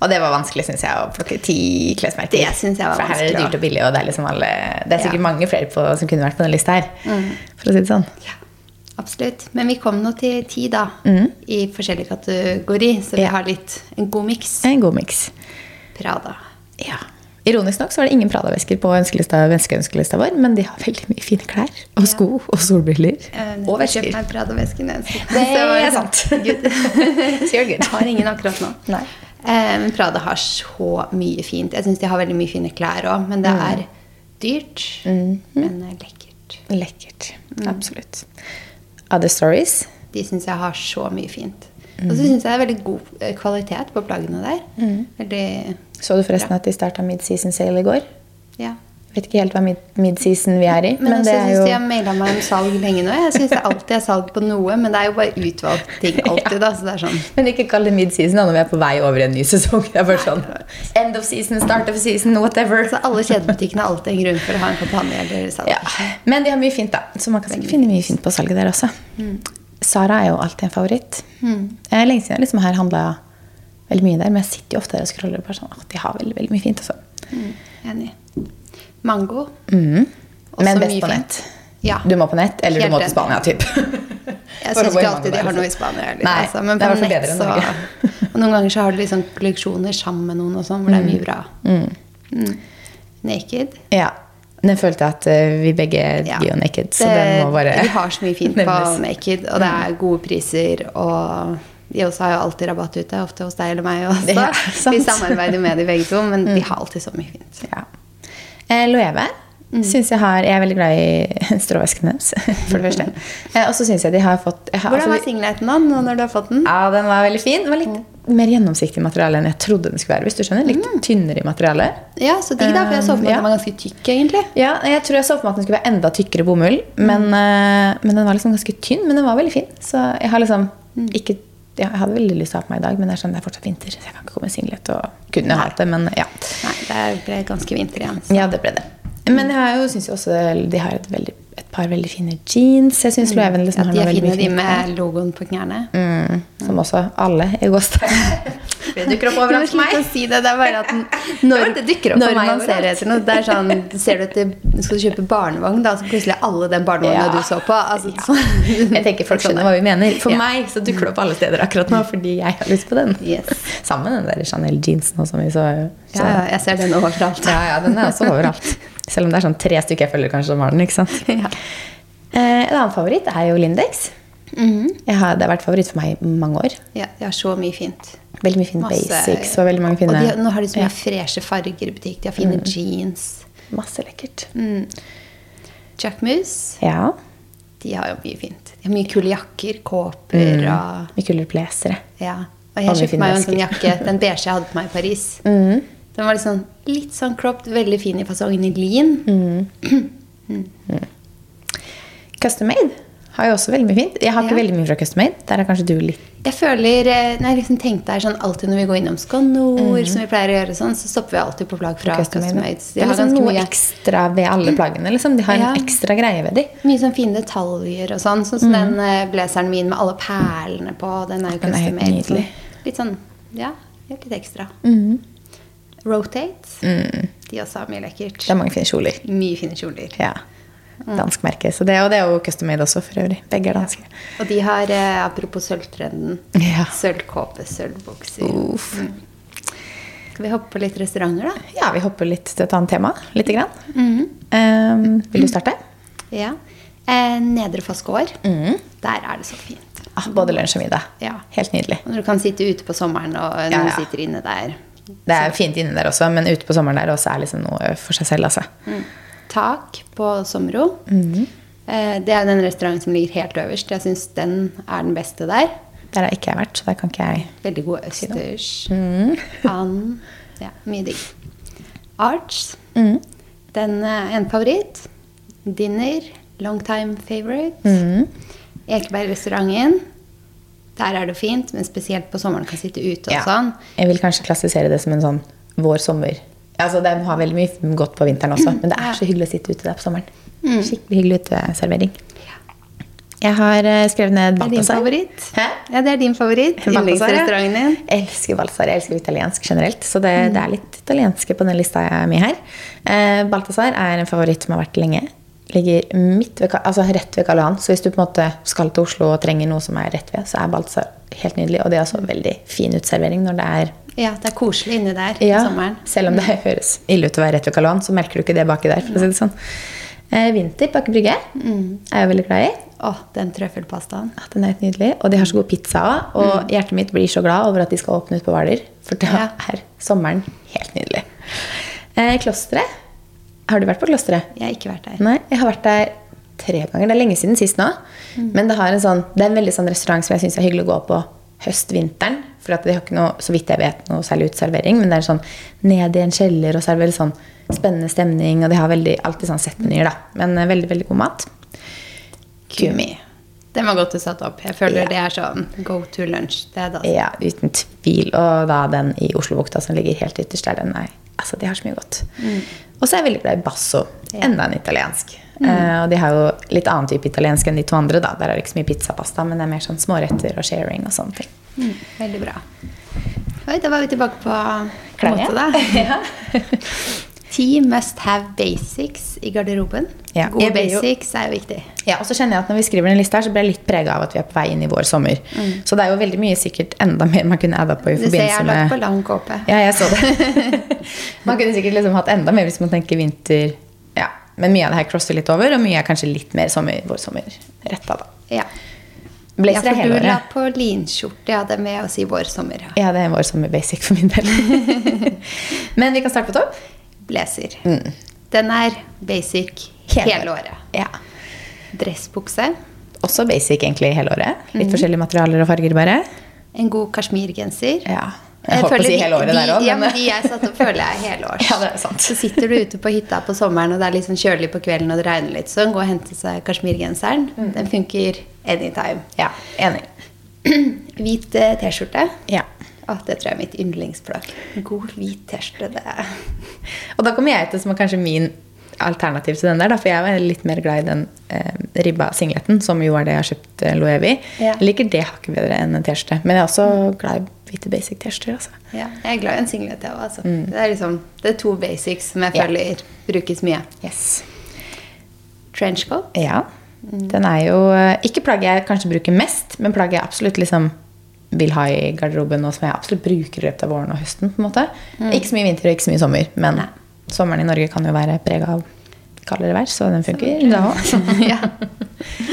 Og det var vanskelig, syns jeg, å plukke ti klesmerker. Det synes jeg var For her er det dyrt og billig, og det er liksom alle Det er sikkert Ja. mange flere på, som kunne vært på den lista her. For å si det sånn. Ja, absolutt. Men vi kom nå til ti, da, i forskjellig kategori, så vi Mm. Ja. har litt en god miks. En god miks. Prada. Ja. Ironisk nok så var det ingen Prada-vesker på ønskelista, vår, men de har veldig mye fine klær. Og sko og solbriller. Eh, Og vesker. meg Prada-vesken. Det er sånn, sant. Jeg har ingen akkurat nå. Nei. Men Prada har så mye fint. Jeg syns de har veldig mye fine klær òg, men det Mm. er dyrt. Men eh, lekkert. Lekkert. Absolutt. Other Stories. De syns jeg har så mye fint. Mm. Og så syns jeg det er veldig god eh, kvalitet på plaggene der. Mm. Veldig Så du forresten at de starta mid-season sale i går? Ja. Vet ikke helt hva mid- mid-season vi er i, Men, men, det er jo de har maila meg om salg lenge nå. Jeg syns det alltid er salg på noe, men det er jo bare utvalgt ting alltid. da, så det er sånn Men ikke kall det mid-season når vi er på vei over i en ny sesong. Det er bare sånn End of season, start of season, whatever. Så alle kjedebutikkene har alltid en grunn for å ha en kampanje eller salg. Ja. Men de har mye fint, da. Så man kan sikkert finne mye fint på salget der også. Sara er jo alltid en favoritt. Eh, Lenge siden jeg liksom har handla veldig mye der, men jeg sitter jo ofte der og scroller og bare sånn «Åh, De har veldig, veldig mye fint, Også. Mm, enig. Mango. Mm. Men best på nett. Ja. Du må på nett, eller Helt du må til. Spania, typ. Jeg syns ikke alltid de har liksom. noe i Spania. Litt, Nei, altså. Men det på nett så. Og noen ganger så har du liksom kolleksjoner sammen med noen og sånn, hvor det er mye bra. Mm. Naked. Ja. Den følte jeg at eh, vi begge Ja. jo Naked, så Det- den må bare Vi har så mye fint på. Naked, og det er gode priser. Og de også har jo alltid rabatt ute, ofte hos deg eller meg også. Vi samarbeider med de begge to, men de har alltid så mye fint. Ja. Eh, Loewe mm. jeg har Jeg er veldig glad i stråvesken hennes, for det første. Eh, og så syns jeg de har fått har, Hvordan var altså, singleten da, nå når du har fått den? Ja, den var veldig fin. Den var litt mer gjennomsiktig materiale enn jeg trodde den skulle være. hvis du skjønner. Litt tynnere i materialet. Ja, så digg, da. For jeg så for meg at den var ganske tykk, egentlig. Ja, jeg tror jeg så for meg at den skulle være enda tykkere bomull, men, mm. men den var liksom ganske tynn. Men den var veldig fin. Så jeg har liksom ikke ja, Jeg hadde veldig lyst til å ha på meg i dag, men det er sånn det er fortsatt vinter, så jeg kan ikke komme singlet og kunne hatt det, men ja. Nei, det ble ganske vinter igjen. Så. Ja, det ble det. Men jeg har jo, synes jo også de har et, veldig, et par veldig fine jeans. Jeg syns Loewen liksom Ja, har de er veldig fine, de med logoen på knærne. Mm, som også alle i gåstegn. Det dukker opp overalt for meg. si det. Det er bare at når, det det når meg man ser etter noe, det er sånn Ser du etter Skal du kjøpe barnevogn, da, så plutselig er alle den barnevogna Ja. du så på. Altså, sånn- Jeg tenker folk skjønner hva vi mener. For Ja. meg så dukker det opp alle steder akkurat nå fordi jeg har lyst på den. Yes. Sammen med den der Chanel-jeansen også, som vi så. så. Ja, ja, jeg ser den overalt. Ja, ja, den er også overalt. Selv om det er sånn tre stykker jeg følger kanskje som har den. ikke sant? Ja. Eh, en annen favoritt er jo Lindex. jeg har, det har vært favoritt for meg i mange år. Ja, de har så mye fint. Veldig mye fine Masse- basics og veldig mange fine Og de, nå har de så mye ja, freshe farger i butikk. De har fine jeans. Masse lekkert. Jack Moose, Ja. de har jo mye fint. De har mye kule jakker, kåper og Mye kulere blazere. Ja. Og jeg kjøpte meg jo en sånn jakke, den beige jeg hadde på meg i Paris. Den var litt sånn, litt sånn cropped, veldig fin i fasongen i lin. Custom Made har jo også veldig mye fint. Jeg har ikke Ja. veldig mye fra Custom Made. Der er kanskje du litt Jeg føler, eh, når jeg liksom tenkte her sånn alltid når vi går innom Skanor, som vi pleier å gjøre sånn, så stopper vi alltid på plagg fra Custom Made. Det er liksom noe mye, ekstra ved alle plaggene. Liksom. De har Ja. en ekstra greie ved de. mye sånn fine detaljer og sånn. Sånn som den eh, blazeren min med alle perlene på. Den er jo Custom Made. Litt sånn, ja, litt ekstra. Rotate. De også har mye lekkert. Det er mange fine kjoler. Mye fine kjoler. Ja. Dansk merke. Så det, og det er jo Custom Made også, for øvrig. Begge er danske. Og de har, eh, apropos sølvtrenden, Ja. sølvkåpe, sølvbukser. Uff. Skal vi hoppe på litt restauranter, da? Ja, vi hopper litt til et annet tema. Lite grann. Um, vil du starte? Ja. Eh, Nedre Foss gård. Der er det så fint. Ah, både lunsj og middag. Ja. Helt nydelig. Og når du kan sitte ute på sommeren, og noen Ja, ja. sitter inne der. Det er fint inne der også, men ute på sommeren der også er liksom noe for seg selv. altså. Tak på Sommero. Eh, det er den restauranten som ligger helt øverst. Jeg syns den er den beste der. Der har ikke jeg vært, så der kan ikke jeg Veldig god østers. And. Ja, mye digg. Arch. Den er en favoritt. Dinner. Long time favorite. Ekebergrestauranten. Der er det fint, men spesielt på sommeren kan sitte ute og Ja. sånn. Jeg vil kanskje klassifisere det som en sånn vår-sommer. Altså, Den har veldig mye godt på vinteren også, men det er så hyggelig å sitte ute der på sommeren. Skikkelig hyggelig uteservering. Jeg har eh, skrevet ned Det er din favoritt? Hæ? Ja, det er din favoritt. Yndlingsrestauranten din. Jeg elsker Balthazar. Jeg elsker italiensk generelt. Så det, det er litt italienske på den lista jeg er med her. Eh, Balthazar er en favoritt som har vært lenge. Ligger midt ved, altså rett ved Karl Johan. Så hvis du på en måte skal til Oslo og trenger noe som er rett ved, så er Balthazar helt nydelig. Og det er også veldig fin uteservering når det er Ja, det er koselig inni der ja, sommeren. Selv om det høres ille ut å være rett ved Karl Johan, så merker du ikke det baki der. for å si det sånn. Eh, Vinter Bakke Brygge, mm. er jeg veldig glad i. Å, den trøffelpastaen. Ja, den er helt nydelig. Og de har så god pizza òg. Og hjertet mitt blir så glad over at de skal åpne ut på Hvaler. For da Ja. er sommeren helt nydelig. Eh, klosteret. Har du vært på klosteret? Jeg har ikke vært der. Nei, jeg har vært der tre ganger. Det er lenge siden sist nå. Men det, har en sånn, det er en veldig sånn restaurant som jeg syns er hyggelig å gå på høst-vinteren. For at de har ikke noe, så vidt jeg vet, noe særlig uteservering. Men det er sånn ned i en kjeller, og så er det veldig sånn spennende stemning. Og de har veldig, alltid sånn settmenyer, da. Men eh, veldig, veldig god mat. Kumi. Den var godt du satte opp. Jeg føler Ja. det er sånn go to lunch. Det da. Ja, uten tvil. Og da den i Oslobukta som ligger helt ytterst der, den er Altså, de har så mye godt. Og så er jeg veldig glad i basso. Ja. Enda en italiensk. Eh, og de har jo litt annen type italiensk enn de to andre. da. Der er det ikke så mye pizzapasta, men det er mer sånn småretter og sharing og sånne ting. Mm, veldig bra. Oi, da var vi tilbake på Klenge. da. da. Ti must have basics i garderoben. Ja, Gode basics er jo viktig. Ja, og så kjenner jeg at Når vi skriver den lista, her, så blir jeg litt prega av at vi er på vei inn i vår sommer. Så det er jo veldig mye sikkert enda mer man kunne adda på i Du ser jeg forbindelse har lagt på lang kåpe. Ja, jeg så det. man kunne sikkert liksom hatt enda mer hvis man tenker vinter. Ja, Men mye av det her crosser litt over, og mye er kanskje litt mer sommer, vårsommerretta. da. Ja. Blazer ja, er for du la på linskjorte. Ja, det med å si vår sommer. Ja. Ja, det er vår sommer basic for min del. Men vi kan starte på topp. Blazer. Den er basic hele, året. Ja. Dressbukse. Også basic egentlig hele året. Litt Litt forskjellige materialer og farger bare. En god kasjmirgenser. Ja. Jeg holdt på å si hele året de, der òg, Ja, men de jeg satt og føler jeg helårs. Ja, det er sant. Så sitter du ute på hytta på sommeren, og det er litt sånn kjølig på kvelden, og det regner litt, så gå og hente seg kasjmirgenseren. Mm. Den funker anytime. ja, enig. Hvit eh, T-skjorte. Ja. Å, det tror jeg er mitt yndlingsplagg. God hvit T-skjorte, Og da kommer jeg til som er kanskje min alternativ til den der, da, for jeg er litt mer glad i den eh, ribba singleten, som jo er det jeg har kjøpt eh, Loewe. Ja. Jeg liker det hakket bedre enn en T-skjorte. Men jeg er også glad i hvite basic T-skjorter. Altså. Ja, jeg er glad i en singlet, jeg òg. Altså. Det, er liksom, det er to basics som jeg føler Ja. brukes mye. Yes. Trenchcoat. Ja. Den er jo eh, ikke plagget jeg kanskje bruker mest, men plagget jeg absolutt liksom vil ha i garderoben, og som jeg absolutt bruker i løpet av våren og høsten. på en måte. Ikke så mye vinter og ikke så mye sommer, men Nei. sommeren i Norge kan jo være prega av kaldere vær, så den funker da òg. ja.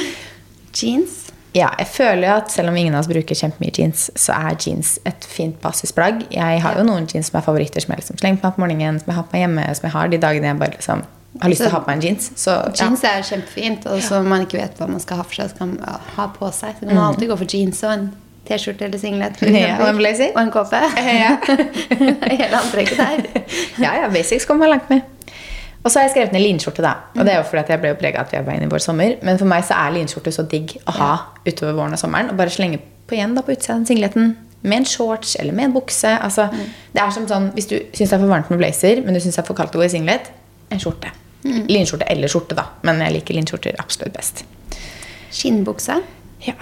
Jeans. Ja, jeg føler jo at selv om ingen av oss bruker kjempemye jeans, så er jeans et fint basisplagg. Jeg har jo noen jeans som er favoritter, som jeg liksom slenger på meg på morgenen, som jeg har på meg hjemme, som jeg har de dagene jeg bare liksom har lyst til å ha på meg en jeans. Så ja. Jeans er kjempefint, og så man ikke vet hva man skal ha for seg, så kan man ja, ha på seg. Så kan man alltid gå for jeans og en T-skjorte eller singlet. for Mm. Ja, eksempel. og en blazer. Og en kåpe. Ja. Hele antrekket der. ja, ja, basics kommer man langt med. Og så har jeg skrevet ned linskjorte, da. Og det er jo fordi jeg ble prega at vi er på vei inn i vår sommer. Men for meg så er linskjorte så digg å ha utover våren og sommeren. Og bare slenge på igjen da på utsida av den singleten med en shorts eller med en bukse. Altså, Det er som sånn, Hvis du syns det er for varmt med blazer, men du syns det er for kaldt å gå i singlet, en skjorte. Linskjorte eller skjorte, da. Men jeg liker linskjorter absolutt best. Skinnbukse. Ja,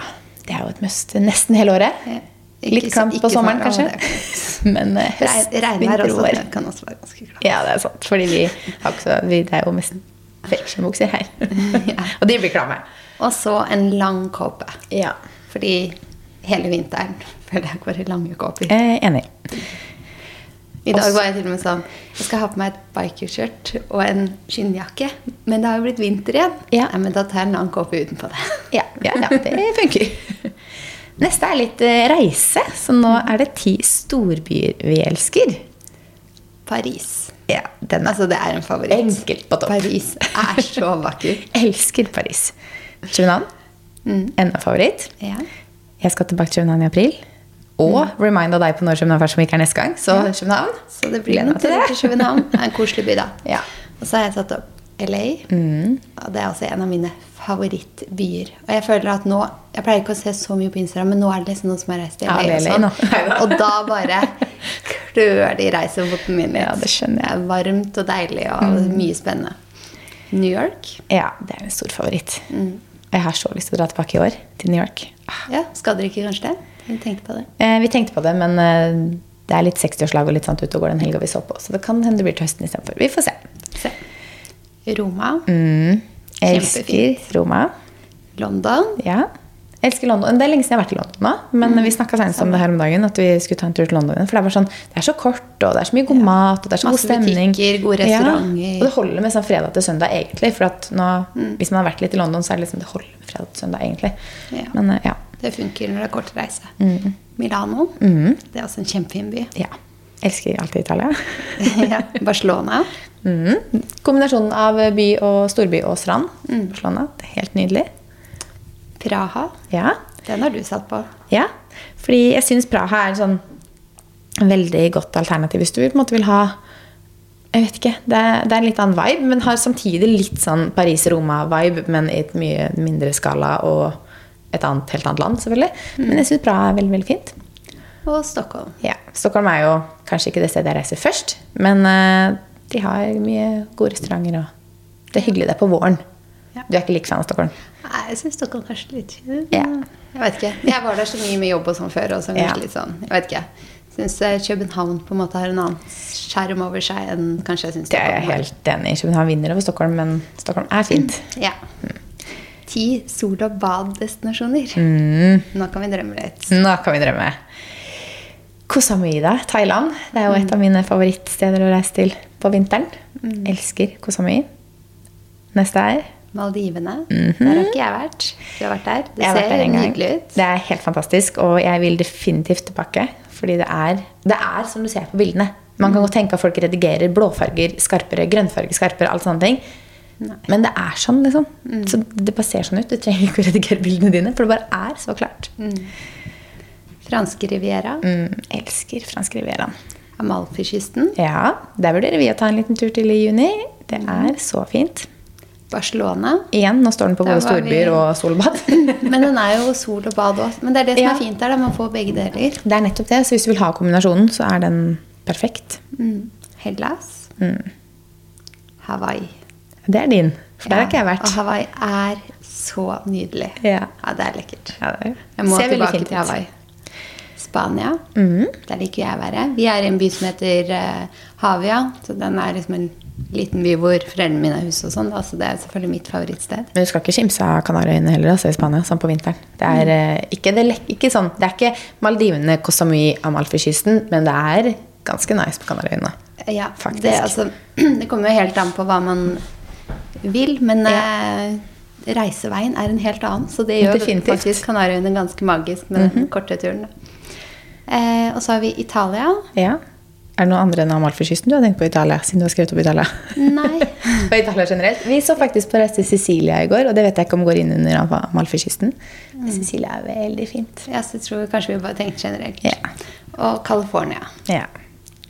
Det er jo et must nesten hele året. Ja. Litt Ikke klamt på sommeren, kanskje. Men eh, høst, vinter, vår. Kan også være ganske klart. Ja, det er sant. Fordi vi har ikke så, det er jo mest felleskjønnbukser her. Og de blir klamme. Og så en lang kåpe. Ja. Fordi hele vinteren føler jeg bare lange kåper. Eh, enig. I dag var jeg til og med sånn Jeg skal ha på meg et bikerskjørt og en skinnjakke. Men det har jo blitt vinter igjen. Ja. Nei, men da tar jeg en lang kåpe utenpå det. Ja, ja, ja, det funker. Neste er litt eh, reise, så nå er det ti storbyer vi elsker. Paris. Ja, den er Altså, det er en favoritt. enkelt på topp. Paris er så vakker. Elsker Paris. København, enda favoritt. Ja. Jeg skal tilbake til København i april. Og reminda deg på når København er neste gang. Så København. Så det blir noe en til til København. Det er en koselig by, da. Ja. Og så har jeg satt opp LA. Mm. Og det er også en av mine favorittbyer. Og jeg føler at nå Jeg pleier ikke å se så mye på Instagram, men nå er det liksom noen som har reist til Ja, LA. og, LA sånn. og da bare klør det i reisefoten min litt. Ja, det skjønner jeg. Mm. Det er varmt og deilig og mye spennende. New York. Ja, det er en stor favoritt. Mm. Jeg har så lyst til å dra tilbake i år, til New York. Ah. Ja, Skal dere ikke kanskje det? Jeg tenkte på det. Eh, vi tenkte på det, men eh, det er litt 60-årslag og litt sånt ute og går den helga vi så på. Så det kan hende det blir til høsten istedenfor. Vi får se. Se. Roma. Mm. Elsker. Roma. London. Ja. Elsker London. Det er lenge siden jeg har vært i London nå. Men Mm. vi snakka senest om det her om dagen, at vi skulle ta en tur til London. For det er sånn, det er så kort, og det er så mye god mat, og det er så Masse god stemning. butikker, gode Ja. Og det holder med sånn fredag til søndag, egentlig. For at nå, Mm. hvis man har vært litt i London, så er det liksom det holder med fredag til søndag, egentlig. Ja. Men eh, ja. Det funker når det er kort reise. Mm. Milano. Det er også en kjempefin by. ja. Elsker alltid Italia. ja. Barcelona. Mm. Kombinasjonen av by og storby og strand. Mm. Barcelona. Det er helt nydelig. Praha. Ja. Den har du satt på. ja. Fordi jeg syns Praha er sånn veldig godt alternativ hvis du på en måte vil ha jeg vet ikke, det er, det er en litt annen vibe, men har samtidig litt sånn Paris-Roma-vibe, men i et mye mindre skala og et annet, helt annet land, selvfølgelig. Men jeg syns Praha er veldig, veldig fint. Og Stockholm. Ja, Stockholm er jo kanskje ikke det stedet jeg reiser først, men uh, de har mye gode restauranter, og det er hyggelig det på våren. Ja. Du er ikke like fan av Stockholm? Nei, jeg syns Stockholm kanskje litt Ja. Jeg vet ikke. Jeg var der så mye med jobb og sånn før. Og så kanskje litt sånn, jeg vet ikke. Syns København på en måte har en annen skjerm over seg enn kanskje jeg syns Det er jeg helt enig i. København vinner over Stockholm, men Stockholm er fint. Ja. Ti sol- og baddestinasjoner. Mm. Nå kan vi drømme litt. Nå kan vi drømme. Koh Samui. Thailand. Det er jo et av mine favorittsteder å reise til på vinteren. Elsker Koh Samui. Neste er Maldivene. Der har ikke jeg vært. Du har vært der. Det. Jeg der ser en nydelig ut. Det er helt fantastisk, og jeg vil definitivt tilbake. Fordi det er, det er som du ser på bildene. Man kan godt tenke at folk redigerer blåfarger skarpere, grønnfarger skarpere, alt sånne ting. Men det er sånn, liksom. Så det bare ser sånn ut. Du trenger ikke å redigere bildene dine, for det bare er så klart. Franske Riviera. Mm, elsker franske rivieraen. Amalfikysten. Ja, der vurderer vi å ta en liten tur til i juni. Det Mhm. er så fint. Barcelona. Igjen, nå står den på både storbyer vi- storbyer og solbad. Men den er jo sol og bad òg. Men det er det som Ja. er fint der. Man får begge deler. Det er nettopp det, så hvis du vil ha kombinasjonen, så er den perfekt. Mm. Hellas. Hawaii. Det er din, for der har ikke jeg Og. Hawaii er så nydelig. Ja. det er lekkert. Det Jeg må tilbake til. Hawaii. Spania. Der liker jeg å være. Vi er i en by som heter uh, Havia. Så den er liksom en liten by hvor foreldrene mine har hus og sånn. Så det er selvfølgelig mitt favorittsted. Men du skal ikke kimse av Kanariøyene heller, altså, i Spania, sånn på vinteren. Det er, mm. ikke, det, ikke sånn, det er ikke Maldivene, Costa Mui, Amalfi-kysten, men det er ganske nice på Kanariøyene. Ja, Faktisk. Det, altså, det kommer jo helt an på hva man vil, men eh, reiseveien er en helt annen. Så det gjør Definitivt. Mhm. faktisk Kanariøyene ganske magisk med den korte turen. Eh, og så har vi Italia. Ja. Er det noe andre enn Amalfi-kysten du har tenkt på Italia, siden du har skrevet opp Italia? Nei. på Italia generelt. Vi så faktisk på reise til Sicilia i går, og det vet jeg ikke om går inn under Amalfi-kysten. Mm. Sicilia er veldig fint. Ja, så jeg tror kanskje vi bare tenkte generelt. Ja. Og California. Ja.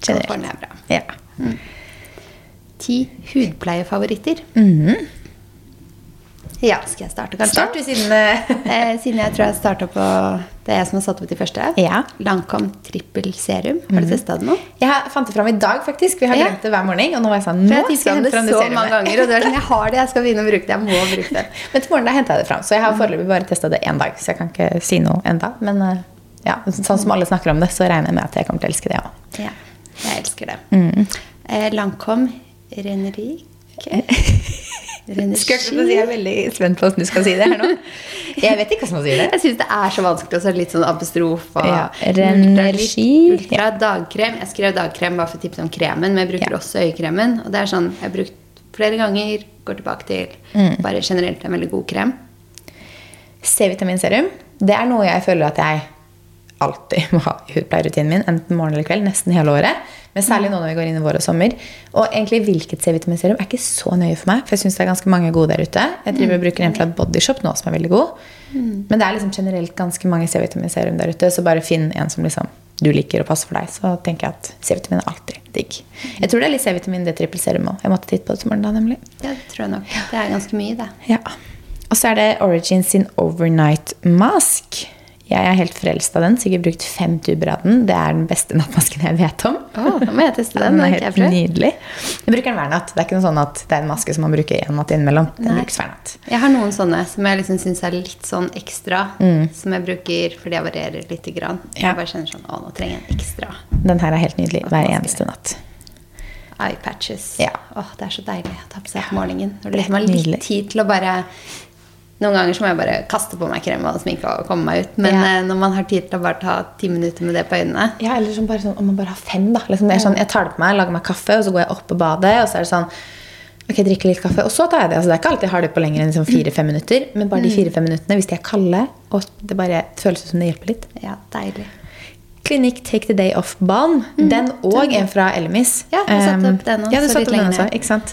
Generelt. California er bra. Ja. Ti hudpleiefavoritter. Mhm. Ja, skal jeg starte, kanskje? Start siden eh, Eh, siden jeg tror jeg starta på Det er jeg som har satt opp de første. Ja. Lancome trippel serum. Har du testa det nå? Jeg fant det fram i dag, faktisk. Vi har glemt det hver morgen. Og nå var jeg sånn Nå jeg skal jeg hente det fram så det mange serumet. ganger. Og det er sånn, jeg har det, jeg skal begynne å bruke det. Jeg må bruke det. Men til morgenen da henta jeg det fram. Så jeg har foreløpig bare testa det én dag. Så jeg kan ikke si noe enda. Men eh, ja, sånn som alle snakker om det, så regner jeg med at jeg kommer til å elske det òg. Ja, jeg elsker det. Mm. Eh, Lancome Renerique Skal jeg si, jeg er veldig spent på hvordan du skal si det her nå. Jeg vet ikke hvordan man sier det. Jeg syns det er så vanskelig å si litt sånn apostrof. Og Ja, ultra, ultra dagkrem. Jeg skrev dagkrem bare for å tipse om kremen, men jeg bruker Ja. også øyekremen. Og det er sånn jeg har brukt flere ganger, går tilbake til. Mm. Bare generelt en veldig god krem. C-vitaminserum. Det er noe jeg føler at jeg alltid må ha i hudpleierrutinen min. Enten morgen eller kveld, nesten hele året. Men særlig nå når vi går inn i vår og sommer. Og egentlig hvilket C-vitaminserum er ikke så nøye for meg. For jeg syns det er ganske mange gode der ute. Jeg driver og bruker en fra Bodyshop nå som er veldig god. Men det er liksom generelt ganske mange C-vitaminserum der ute, så bare finn en som liksom du liker og passer for deg. Så tenker jeg at C-vitamin er alltid digg. Jeg tror det er litt C-vitamin D-trippel serum òg. Jeg måtte titte på det til morgen da, nemlig. Ja, det tror jeg nok. Det er ganske mye, det. Ja. Og så er det Origin sin Overnight Mask. Jeg er helt frelst av den. Sikkert brukt fem tuber av den. Det er den beste nattmasken jeg vet om. Oh, da må jeg teste den. Den er helt jeg nydelig. Jeg bruker den hver natt. Det er ikke noe sånn at det er en maske som man bruker én natt innimellom. Den Nei. brukes hver natt. Jeg har noen sånne som jeg liksom syns er litt sånn ekstra. Som jeg bruker fordi jeg varierer lite grann. Mm. Ja. Jeg bare kjenner sånn Å, nå trenger jeg en ekstra. Den her er helt nydelig hver eneste natt. Eye patches. Ja. Åh, det er så deilig å ta på seg på morgenen. Når du liksom har litt tid til å bare Noen ganger så må jeg bare kaste på meg krem og sminke og komme meg ut. Men Ja. eh, når man har tid til å bare ta ti minutter med det på øynene Ja, eller sånn bare sånn, om man bare har fem, da. Liksom, det er sånn, jeg tar det på meg, lager meg kaffe, og så går jeg opp på badet, og så er det sånn Ok, drikker litt kaffe, og så tar jeg det. Altså, det er ikke alltid jeg har det på lenger enn liksom fire-fem minutter, men bare de fire-fem minuttene, hvis de er kalde, og det bare føles som det hjelper litt. Ja, deilig. Clinic Take the Day Off Balm. Den og en fra Elmis. Ja, jeg satte Um, opp den også, Ja, du satte opp den også, ikke sant?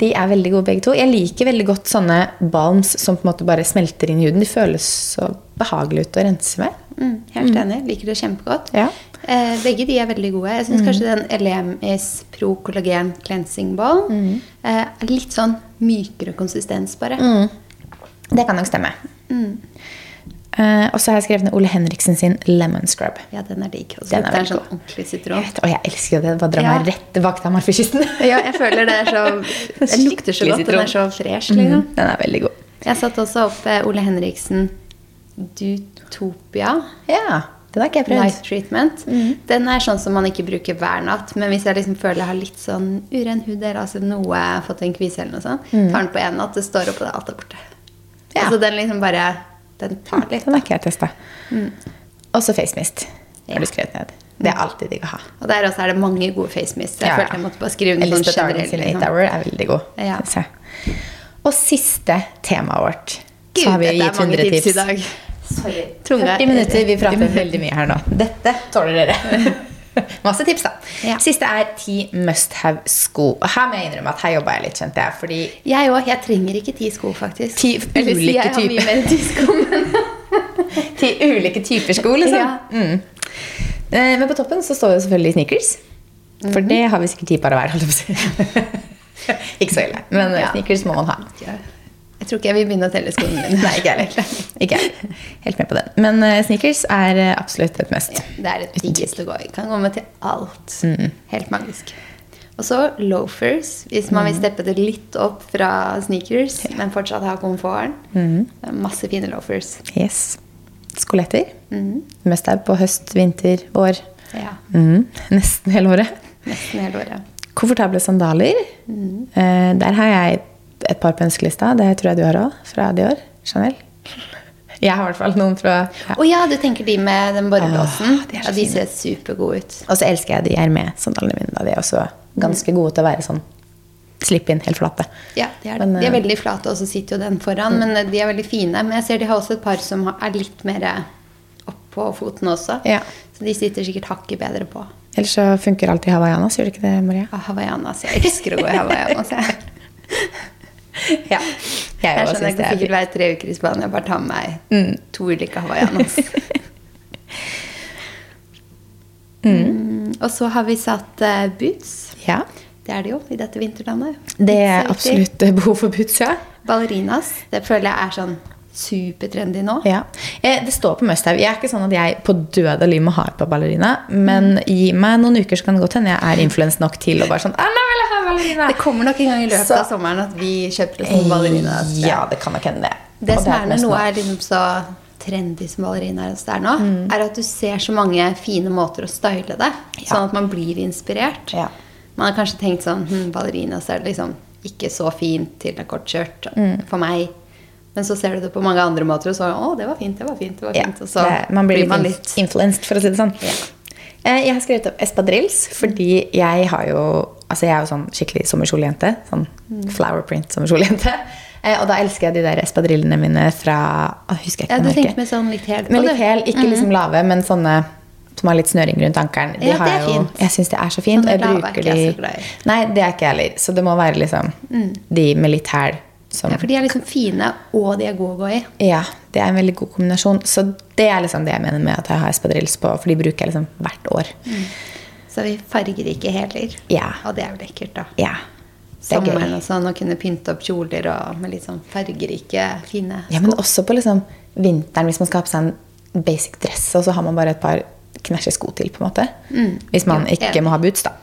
De er veldig gode begge to. Jeg liker veldig godt sånne balms som på en måte bare smelter inn i huden. De føles så behagelige ut å rense med. Mm, helt enig. Liker det kjempegodt. Ja. Eh, begge de er veldig gode. Jeg syns kanskje den Elemis Pro Collagen Cleansing Ball eh, er litt sånn mykere konsistens, bare. Det kan nok stemme. Eh, og så har jeg skrevet ned Ole Henriksen sin Lemon Scrub. Ja, den er digg. Og så Den er lukter den sånn ordentlig Jeg sitron. og jeg elsker jo det. Bare drar meg Ja. rett tilbake til Amalfi-kysten. Ja, jeg føler det er så Den lukter så godt. Den er så fresh, liksom. Mm, den er veldig god. Jeg satte også opp eh, Ole Henriksen Dutopia. Ja, den har ikke jeg prøvd. Night treatment. Den er sånn som man ikke bruker hver natt. Men hvis jeg liksom føler jeg har litt sånn uren hud eller altså noe, fått en kvise eller noe sånt, tar den på én natt, det står opp, og det alt er borte. Ja. Altså den liksom bare Den tar litt. Den har ikke jeg testa. Og så facemist. Ja. Har du skrevet ned. Det er alltid digg å ha. Og der også er det mange gode facemists. Jeg Ja, følte jeg måtte bare skrive ned Elizabeth generelt. sin. 8 Hour er veldig god. Ja. Og siste temaet vårt. Gud, så har vi gitt mange 100 tips tips. i dag. Sorry. 40 er- minutter. Vi prater veldig mye her nå. Dette tåler dere. Masse tips, da. Ja. Siste er ti must have-sko. Og her må jeg innrømme at her jobba jeg litt, kjente jeg. Fordi Jeg òg. Jeg trenger ikke ti sko, faktisk. Ti ulike jeg har mye mer enn ti sko, men Til ulike typer sko, liksom. Ja. Mm. Eh, Men på toppen så står jo selvfølgelig sneakers. For Mhm. det har vi sikkert ti par av hver. ikke så ille, men Ja. sneakers må man ha. Jeg tror ikke jeg vil begynne å telle skoene mine. Nei, ikke heller. Ikke. Helt med på den. Men eh, sneakers er eh, absolutt et must. Det er det diggeste å gå i. Kan gå med til alt. Mm. Helt magisk. Og så loafers, hvis man vil Mm. steppe det litt opp fra sneakers, men fortsatt ha komforten. Mm. Masse fine loafers. Yes. Skoletter. Mm. Mest er på høst, vinter, vår. Ja, Mm. Nesten hele året. nesten hele året. Komfortable sandaler. Mm. Eh, der har jeg et par på ønskelista. Det tror jeg du har òg, fra Dior. Chanel. Jeg har i hvert fall noen fra ja. Å ja, du tenker de med den borrelåsen? Oh, de er så ja, de ser supergode ut. Og så elsker jeg de Hermé-sandalene mine. Da. De er også ganske gode til å være sånn slipp inn, helt flate. Ja, de er, Men, de er eh, Mm. veldig flate, og så sitter jo den foran. Men eh, de er veldig fine. Men jeg ser de har også et par som er litt mer oppå opp på foten også. Ja. Så de sitter sikkert hakket bedre på. Ellers så funker alltid hawaiianas, gjør det ikke det, Maria? Ah, Hawaiianas. Jeg elsker å gå i hawaiianas. jeg. Ja. Jeg, Jeg skjønner jeg det kan er sikkert være tre uker i Spania og bare ta med meg Mm. to ulike hawaiianos. mm. Og så har vi satt uh, boots. Ja. Det er det jo i dette vinterlandet. Det er absolutt eh, behov for boots, ja. Ballerinas. Det føler jeg er sånn supertrendy nå. Ja. Eh, Det står på Musthaug. Jeg er ikke sånn at jeg på død og liv må ha et par ballerina. Men gi meg noen uker, så kan det godt hende jeg er influens nok til å bare sånn «Ah, nå vil jeg ha ballerina! Det kommer nok en gang i løpet Så- av sommeren at vi kjøper oss noen ballerina. Ja, det kan nok hende det. Det som er når noe er liksom så trendy som ballerina er nå, er at du ser så mange fine måter å style det. Sånn at man blir inspirert. Ja. Man har kanskje tenkt sånn hm, Ballerinas er liksom ikke så fint til et kort skjørt Mm. for meg. Men så ser du det på mange andre måter, og så å, det var fint, det var fint. det var fint. Og så det, man blir, man litt, influenced, for å si det sånn. Ja. Eh, Jeg har skrevet opp espadrilles, fordi jeg har jo Altså, jeg er jo sånn skikkelig sommerkjolejente. Sånn Mm. flower print sommerkjolejente. Eh, Og da elsker jeg de der espadrillene mine fra å, Husker jeg Ja, du tenkte med sånn litt hæl Med litt hæl, ikke liksom lave, men sånne som har litt snøring rundt ankelen. De Ja, det er jo- fint. Jeg syns det er så fint. Sånne lave er ikke jeg så glad i. Nei, det er ikke jeg heller. Så det må være liksom de med litt hæl som Ja, for de er liksom fine, og de er gode å gå i. ja, det er en veldig god kombinasjon. Så det er liksom det jeg mener med at jeg har espadrilles på, for de bruker jeg liksom hvert år. Så vi farger ikke heller. Ja. Og det er jo lekkert, da. Ja. Er Sommeren og sånn, å kunne pynte opp kjoler og med litt sånn fargerike, fine Ja, men også på liksom vinteren, hvis man skal ha på seg en basic dress, og så har man bare et par knæsje sko til, på en måte. Hvis man ja, ikke må ha boots, da.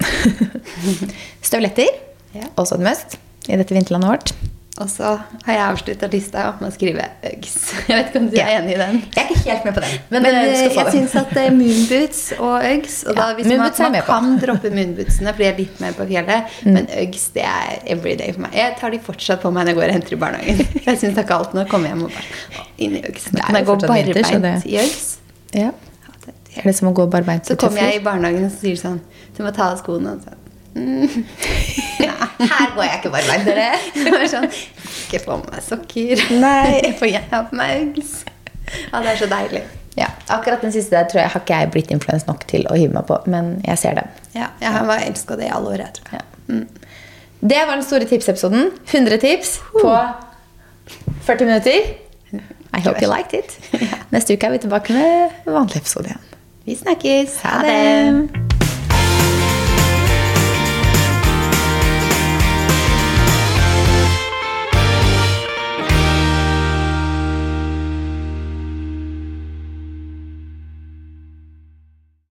Støvletter. Ja. Også et must i dette vinterlandet vårt. Og så har jeg avslutta lista med å skrive Uggs. Jeg vet ikke om du er enig i den? Jeg er ikke helt med på den, men, Men eh, eh, jeg syns at er moonboots og Uggs og da Ja, hvis man, er man på. kan droppe moonbootsene, for de er litt mer på fjellet, Mm. men Uggs det er everyday for meg. Jeg tar de fortsatt på meg når jeg går og henter i barnehagen. Jeg syns det er alt når jeg kommer hjem og bare inn i Uggs. Er Kan jeg gå barbeint det- i Uggs? Ja. Ja, det- Er det som å gå barbeint Så kommer jeg i barnehagen og sier sånn Du må ta av skoene. Og så, Her går jeg ikke barbeint, dere. det var sånn Ikke få meg sokker. Nei. For jeg har på meg Uggs? Ja, det er så deilig. Ja, akkurat den siste der tror jeg har ikke jeg blitt influens nok til å hive meg på, men jeg ser det. Ja, jeg har bare elska det i alle år, jeg tror. Ja. Det var den store tipsepisoden. 100 tips på 40 minutter. I hope you liked it. Neste uke er vi tilbake med vanlig episode igjen. Vi snakkes. Ha det.